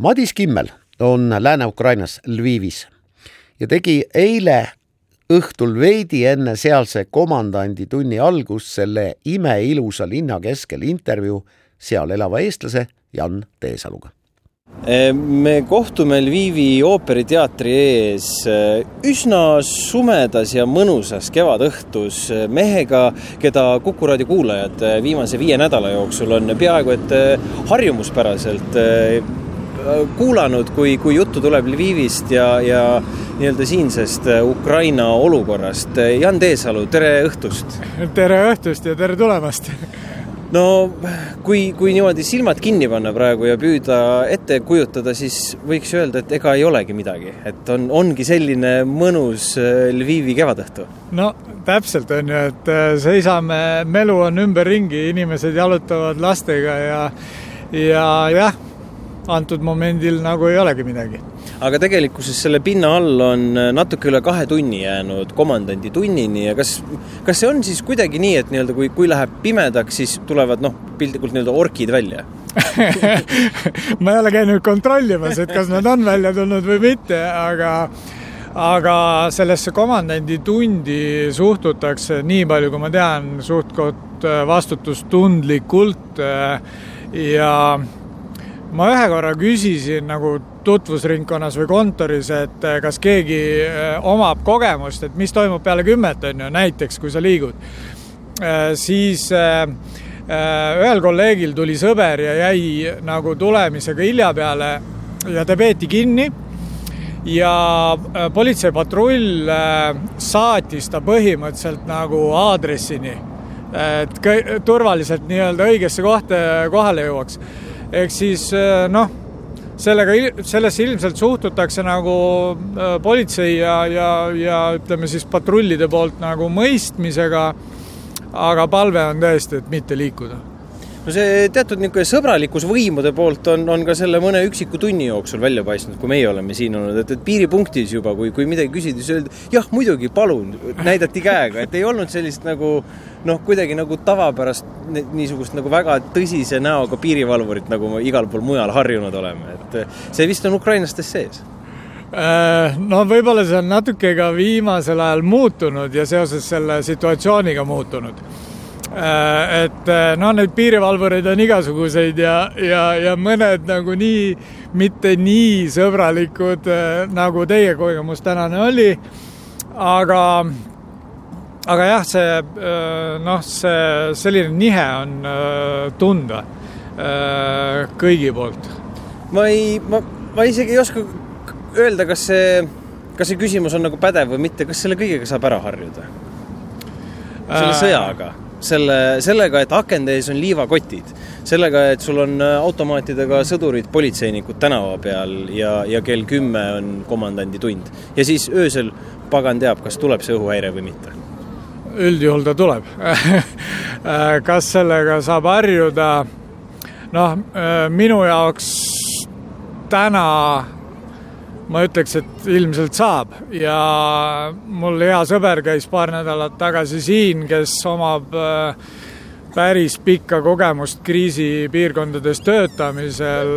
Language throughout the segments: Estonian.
Madis Kimmel on Lääne-Ukrainas Lvivis ja tegi eile õhtul veidi enne sealse komandandi tunni algust selle imeilusa linna keskel intervjuu seal elava eestlase Jan Teesaluga. Me kohtume Lvivi ooperiteatri ees eh, üsna sumedas ja mõnusas kevadõhtus mehega, keda Kuku raadio kuulajad eh, viimase viie nädala jooksul on peaaegu et eh, harjumuspäraselt kuulanud, kui, kui juttu tuleb Lvivist ja, ja nii-öelda siinsest Ukraina olukorrast. Jan Teesalu, tere õhtust! tere õhtust ja tere tulemast no kui, kui niimoodi silmad kinni panna praegu ja püüda ette kujutada, siis võiks öelda, et ega ei olegi midagi, et on, ongi selline mõnus äh, Lvivi kevadõhtu. no täpselt on ju, et äh, seisame, melu on ümberringi, inimesed jalutavad lastega ja, ja jah, antud momendil nagu ei olegi midagi. Aga tegelikkuses selle pinna all on äh, natuke üle kahe tunni jäänud komandandi tunnini ja kas, kas see on siis kuidagi nii, et nii-öelda kui, kui läheb pimedaks, siis tulevad noh, piltlikult nii-öelda orkid välja? Ma ei ole käinud kontrollimas, et kas nad on välja tulnud või mitte, aga aga sellesse komandandi tundi suhtutakse, nii palju kui ma tean, suht-koht äh, vastutustundlikult äh, ja ma ühe korra küsisin nagu tutvusringkonnas või kontoris, et eh, kas keegi eh, omab kogemust, et mis toimub peale kümmet, on ju, näiteks kui sa liigud. Eh, siis ühel kolleegil tuli sõber ja jäi nagu tulemisega hilja peale ja ta peeti kinni ja politseipatrull saatis ta põhimõtteliselt nagu aadressini, et turvaliselt nii-öelda õigesse kohta kohale jõuaks ehk siis äh, noh, sellega, sellesse ilmselt suhtutakse nagu äh, politsei ja, ja, ja ütleme siis patrullide poolt nagu mõistmisega, aga palve on tõesti, et mitte liikuda no see teatud niisugune sõbralikkus võimude poolt on, on ka selle mõne üksiku tunni jooksul välja paistnud, kui meie oleme siin olnud, et, et piiripunktis juba, kui, kui midagi küsida, siis öeldi jah, muidugi, palun, näidati käega, et ei olnud sellist nagu noh, kuidagi nagu tavapärast niisugust nagu väga tõsise näoga piirivalvurit, nagu me igal pool mujal harjunud oleme, et see vist on ukrainlastes sees. Äh, no võib-olla see on natuke ka viimasel ajal muutunud ja seoses selle situatsiooniga muutunud et äh, noh, neid piirivalvureid on igasuguseid ja, ja, ja mõned nagu nii, mitte nii sõbralikud, äh, nagu teie kogemus tänane oli. aga, aga jah, see noh, see selline nihe on tunda kõigi poolt. ma ei, ma, ma isegi ei oska öelda, kas see, kas see küsimus on nagu pädev või mitte, kas selle kõigega saab ära harjuda? selle sõjaga selle, sellega, et akende ees on liivakotid, sellega, et sul on äh, automaatidega sõdurid, politseinikud tänava peal ja, ja kell kümme on komandandi tund. ja siis öösel pagan teab, kas tuleb see õhuhäire või mitte. üldjuhul ta tuleb kas sellega saab harjuda? noh, äh, minu jaoks täna ma ütleks, et ilmselt saab. Ja mul hea sõber käis paar nädalat tagasi siin, kes omab äh, päris pikka kogemust kriisipiirkondades töötamisel.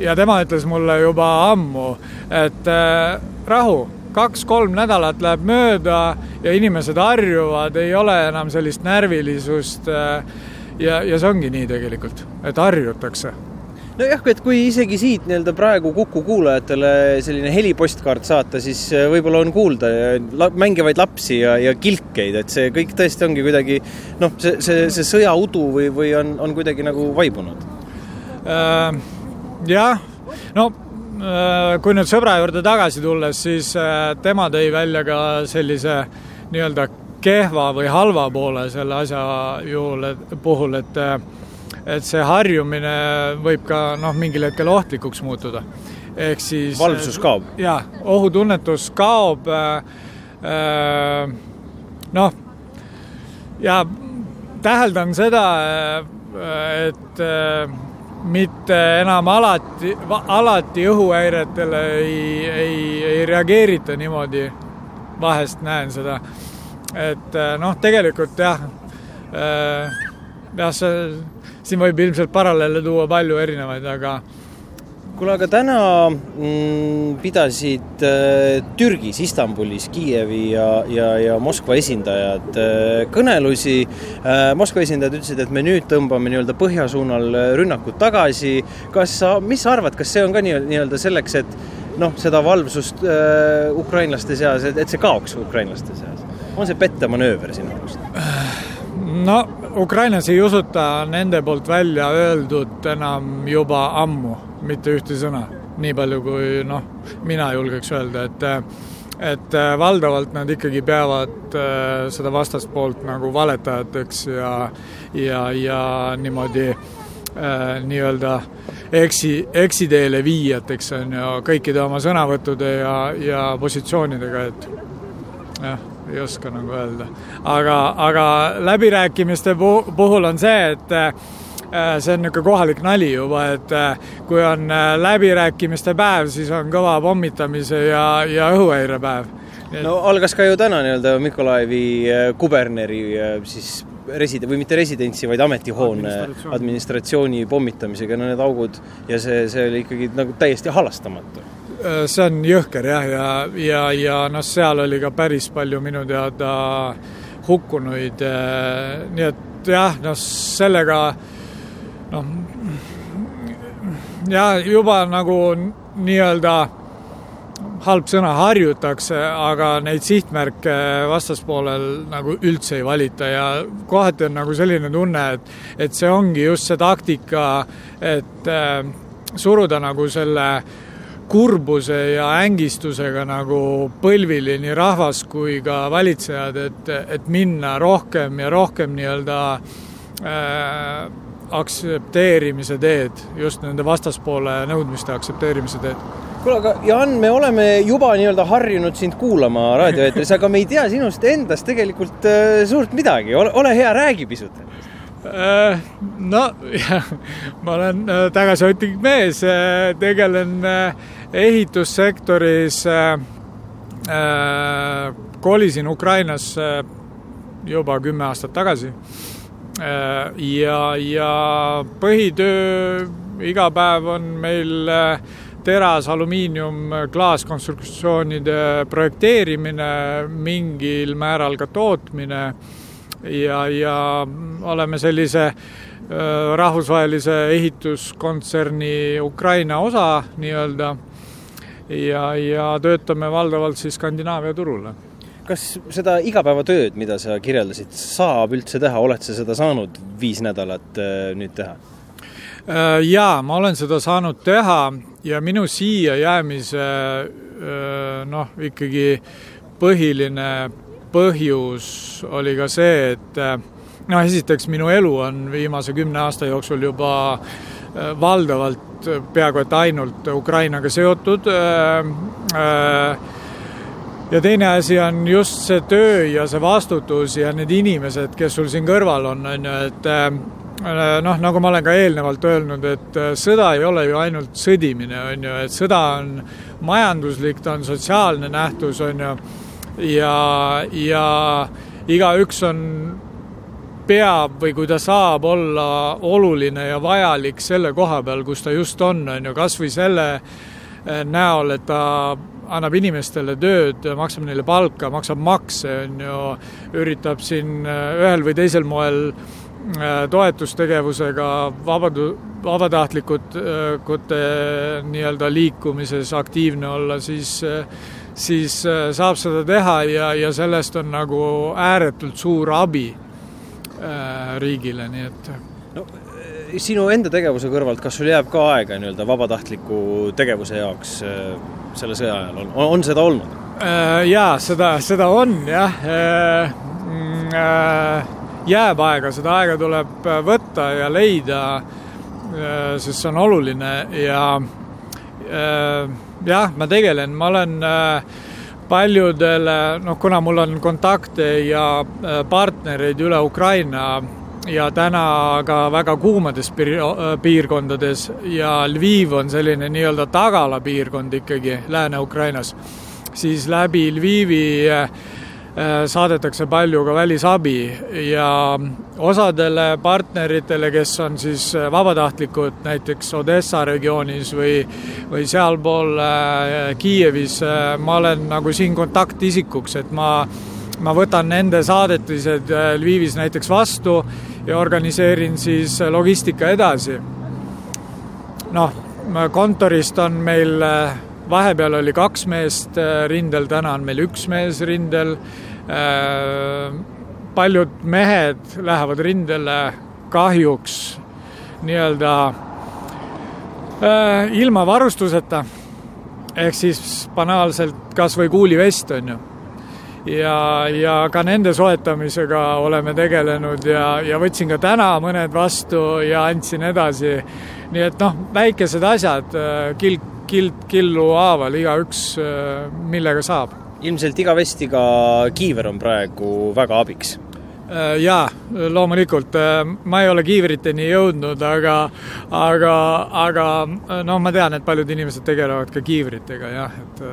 Ja tema ütles mulle juba ammu, et äh, rahu, kaks-kolm nädalat läheb mööda ja inimesed harjuvad, ei ole enam sellist närvilisust äh, ja, ja see ongi nii tegelikult, et harjutakse nojah, et kui isegi siit nii-öelda praegu Kuku kuulajatele selline helipostkaart saata, siis äh, võib-olla on kuulda la mängivaid lapsi ja, ja kilkeid, et see kõik tõesti ongi kuidagi noh, see, see, see sõjaudu või, või on, on kuidagi nagu vaibunud äh,? jah, no äh, kui nüüd sõbra juurde tagasi tulles, siis äh, tema tõi välja ka sellise nii-öelda kehva või halva poole selle asja juhul, puhul, et et see harjumine võib ka noh, mingil hetkel ohtlikuks muutuda. ehk siis valvsus kaob? jaa, ohutunnetus kaob äh,, äh, noh, ja täheldan seda, äh, et äh, mitte enam alati, alati õhuhäiretele ei, ei, ei reageerita niimoodi, vahest näen seda, et noh, tegelikult jah, jah, see siin võib ilmselt paralleele tuua palju erinevaid, aga kuule, aga täna mm, pidasid äh, Türgis, Istanbulis, Kiievi ja, ja, ja Moskva esindajad äh, kõnelusi äh,. Moskva esindajad ütlesid, et me nüüd tõmbame nii-öelda põhja suunal äh, rünnakud tagasi. kas sa, mis sa arvad, kas see on ka nii-öelda nii selleks, et noh, seda valvsust äh, ukrainlaste seas, et see kaoks ukrainlaste seas? on see pettemanööver sinu arust? no Ukrainas ei usuta nende poolt välja öeldud enam juba ammu mitte ühte sõna, nii palju kui noh, mina julgeks öelda, et et valdavalt nad ikkagi peavad äh, seda vastaspoolt nagu valetajateks ja, ja, ja niimoodi äh, nii-öelda eksi, eksiteele viijateks, on ju, kõikide oma sõnavõttude ja, ja positsioonidega, et jah, ei oska nagu öelda. aga, aga läbirääkimiste puhul on see, et Äh, see on niisugune kohalik nali juba, et äh, kui on äh, läbirääkimiste päev, siis on kõva pommitamise ja, ja õhuhäirepäev. no algas ka ju täna nii-öelda Mikolaevi kuberneri siis reside- või mitte residentsi, vaid ametihoone administratsiooni, administratsiooni pommitamisega, no need augud ja see, see oli ikkagi nagu täiesti halastamatu see on jõhker jah, ja, ja, ja noh, seal oli ka päris palju minu teada hukkunuid, nii et jah, noh, sellega noh, ja juba nagu nii-öelda halb sõna, harjutakse, aga neid sihtmärke vastaspoolel nagu üldse ei valita ja kohati on nagu selline tunne, et, et see ongi just see taktika, et äh, suruda nagu selle kurbuse ja ängistusega nagu põlvili nii rahvas kui ka valitsejad, et, et minna rohkem ja rohkem nii-öelda äh, aktsepteerimise teed, just nende vastaspoole nõudmiste aktsepteerimise teed. kuule, aga Jaan, me oleme juba nii-öelda harjunud sind kuulama raadioeetris, aga me ei tea sinust endast tegelikult äh, suurt midagi, ole, hea, räägi pisut äh, no jah, ma olen äh, tagasihoidlik mees, tegelen ehitussektoris, kolisin Ukrainasse juba kümme aastat tagasi. Äh, ja, ja põhitöö iga päev on meil äh, teras, alumiinium, klaaskonstruktsioonide projekteerimine, mingil määral ka tootmine. Ja, ja oleme sellise äh, rahvusvahelise ehituskontserni Ukraina osa nii-öelda ja, ja töötame valdavalt siis Skandinaavia turule kas seda igapäevatööd, mida sa kirjeldasid, saab üldse teha, oled sa seda saanud viis nädalat äh, nüüd teha? Äh, jaa, ma olen seda saanud teha ja minu siia jäämise äh, noh, ikkagi põhiline põhjus oli ka see, et noh, esiteks minu elu on viimase kümne aasta jooksul juba valdavalt, peaaegu et ainult Ukrainaga seotud äh,. Äh, ja teine asi on just see töö ja see vastutus ja need inimesed, kes sul siin kõrval on, on ju, et äh, noh, nagu ma olen ka eelnevalt öelnud, et äh, sõda ei ole ju ainult sõdimine, on ju, et sõda on majanduslik, ta on sotsiaalne nähtus, on ju, ja, ja igaüks on, peab või kui ta saab olla oluline ja vajalik selle koha peal, kus ta just on, on ju, kas või selle äh, näol, et ta annab inimestele tööd, maksab neile palka, maksab makse, on ju, üritab siin äh, ühel või teisel moel äh, toetustegevusega vabadu-, vabatahtlikute nii-öelda liikumises aktiivne olla, siis siis saab seda teha ja, ja sellest on nagu ääretult suur abi riigile, nii et no sinu enda tegevuse kõrvalt, kas sul jääb ka aega nii-öelda vabatahtliku tegevuse jaoks selle sõja ajal on, on seda olnud? Äh, jaa, seda, seda on jah. Äh, mm, äh, jääb aega, seda aega tuleb võtta ja leida, sest see on oluline ja jah, ma tegelen, ma olen paljudele, noh, kuna mul on kontakte ja partnereid üle Ukraina ja täna ka väga kuumades piirkondades ja Lviv on selline nii-öelda tagalapiirkond ikkagi Lääne-Ukrainas, siis läbi Lvivi äh, Äh, saadetakse palju ka välisabi ja osadele partneritele, kes on siis äh, vabatahtlikud näiteks Odessa regioonis või, või sealpool äh, Kiievis, ma olen nagu siin kontaktisikuks, et ma, ma võtan nende saadetised Lvivis näiteks vastu ja organiseerin siis logistika edasi. noh, kontorist on meil vahepeal oli kaks meest äh, rindel, täna on meil üks mees rindel. Äh, paljud mehed lähevad rindele kahjuks nii-öelda äh, ilma varustuseta. ehk siis banaalselt kas või kuulivest, on ju ja, ja ka nende soetamisega oleme tegelenud ja, ja võtsin ka täna mõned vastu ja andsin edasi. nii et noh, väikesed asjad, kilk kild killu haaval, igaüks äh, millega saab. ilmselt iga vestiga kiiver on praegu väga abiks äh, jaa, loomulikult, äh, ma ei ole kiivriteni jõudnud, aga, aga, aga noh, ma tean, et paljud inimesed tegelevad ka kiivritega jah, et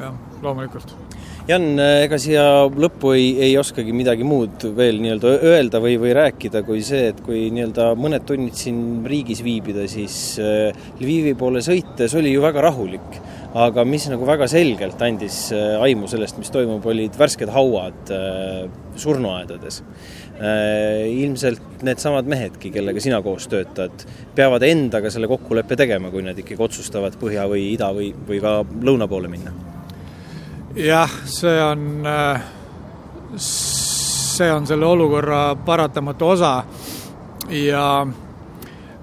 jah, loomulikult Jan, ega siia lõppu ei, ei oskagi midagi muud veel nii-öelda öelda või, või rääkida kui see, et kui nii-öelda mõned tunnid siin riigis viibida, siis äh, Lvivi poole sõites oli ju väga rahulik. aga mis nagu väga selgelt andis äh, aimu sellest, mis toimub, olid värsked hauad äh, surnuaedades. Ilmselt needsamad mehedki, kellega sina koos töötad, peavad endaga selle kokkuleppe tegema, kui nad ikkagi otsustavad põhja või ida või, või ka lõuna poole minna jah, see on, äh, see on selle olukorra paratamatu osa ja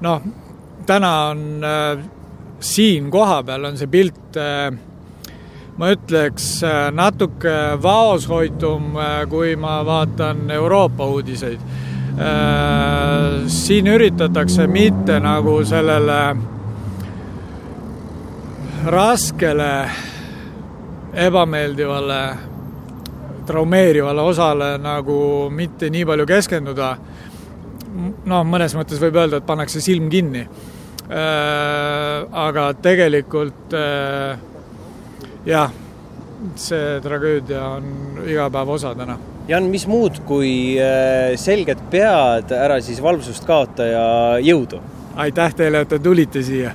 noh, täna on äh, siin kohapeal on see pilt äh, ma ütleks natuke vaoshoitum, kui ma vaatan Euroopa uudiseid. siin üritatakse mitte nagu sellele raskele ebameeldivale, traumeerivale osale nagu mitte nii palju keskenduda. noh, mõnes mõttes võib öelda, et pannakse silm kinni. Äh, aga tegelikult äh, jah, see tragöödia on igapäeva osa täna. Jan, mis muud kui äh, selged pead, ära siis valvsust kaota ja jõudu! aitäh teile, et te tulite siia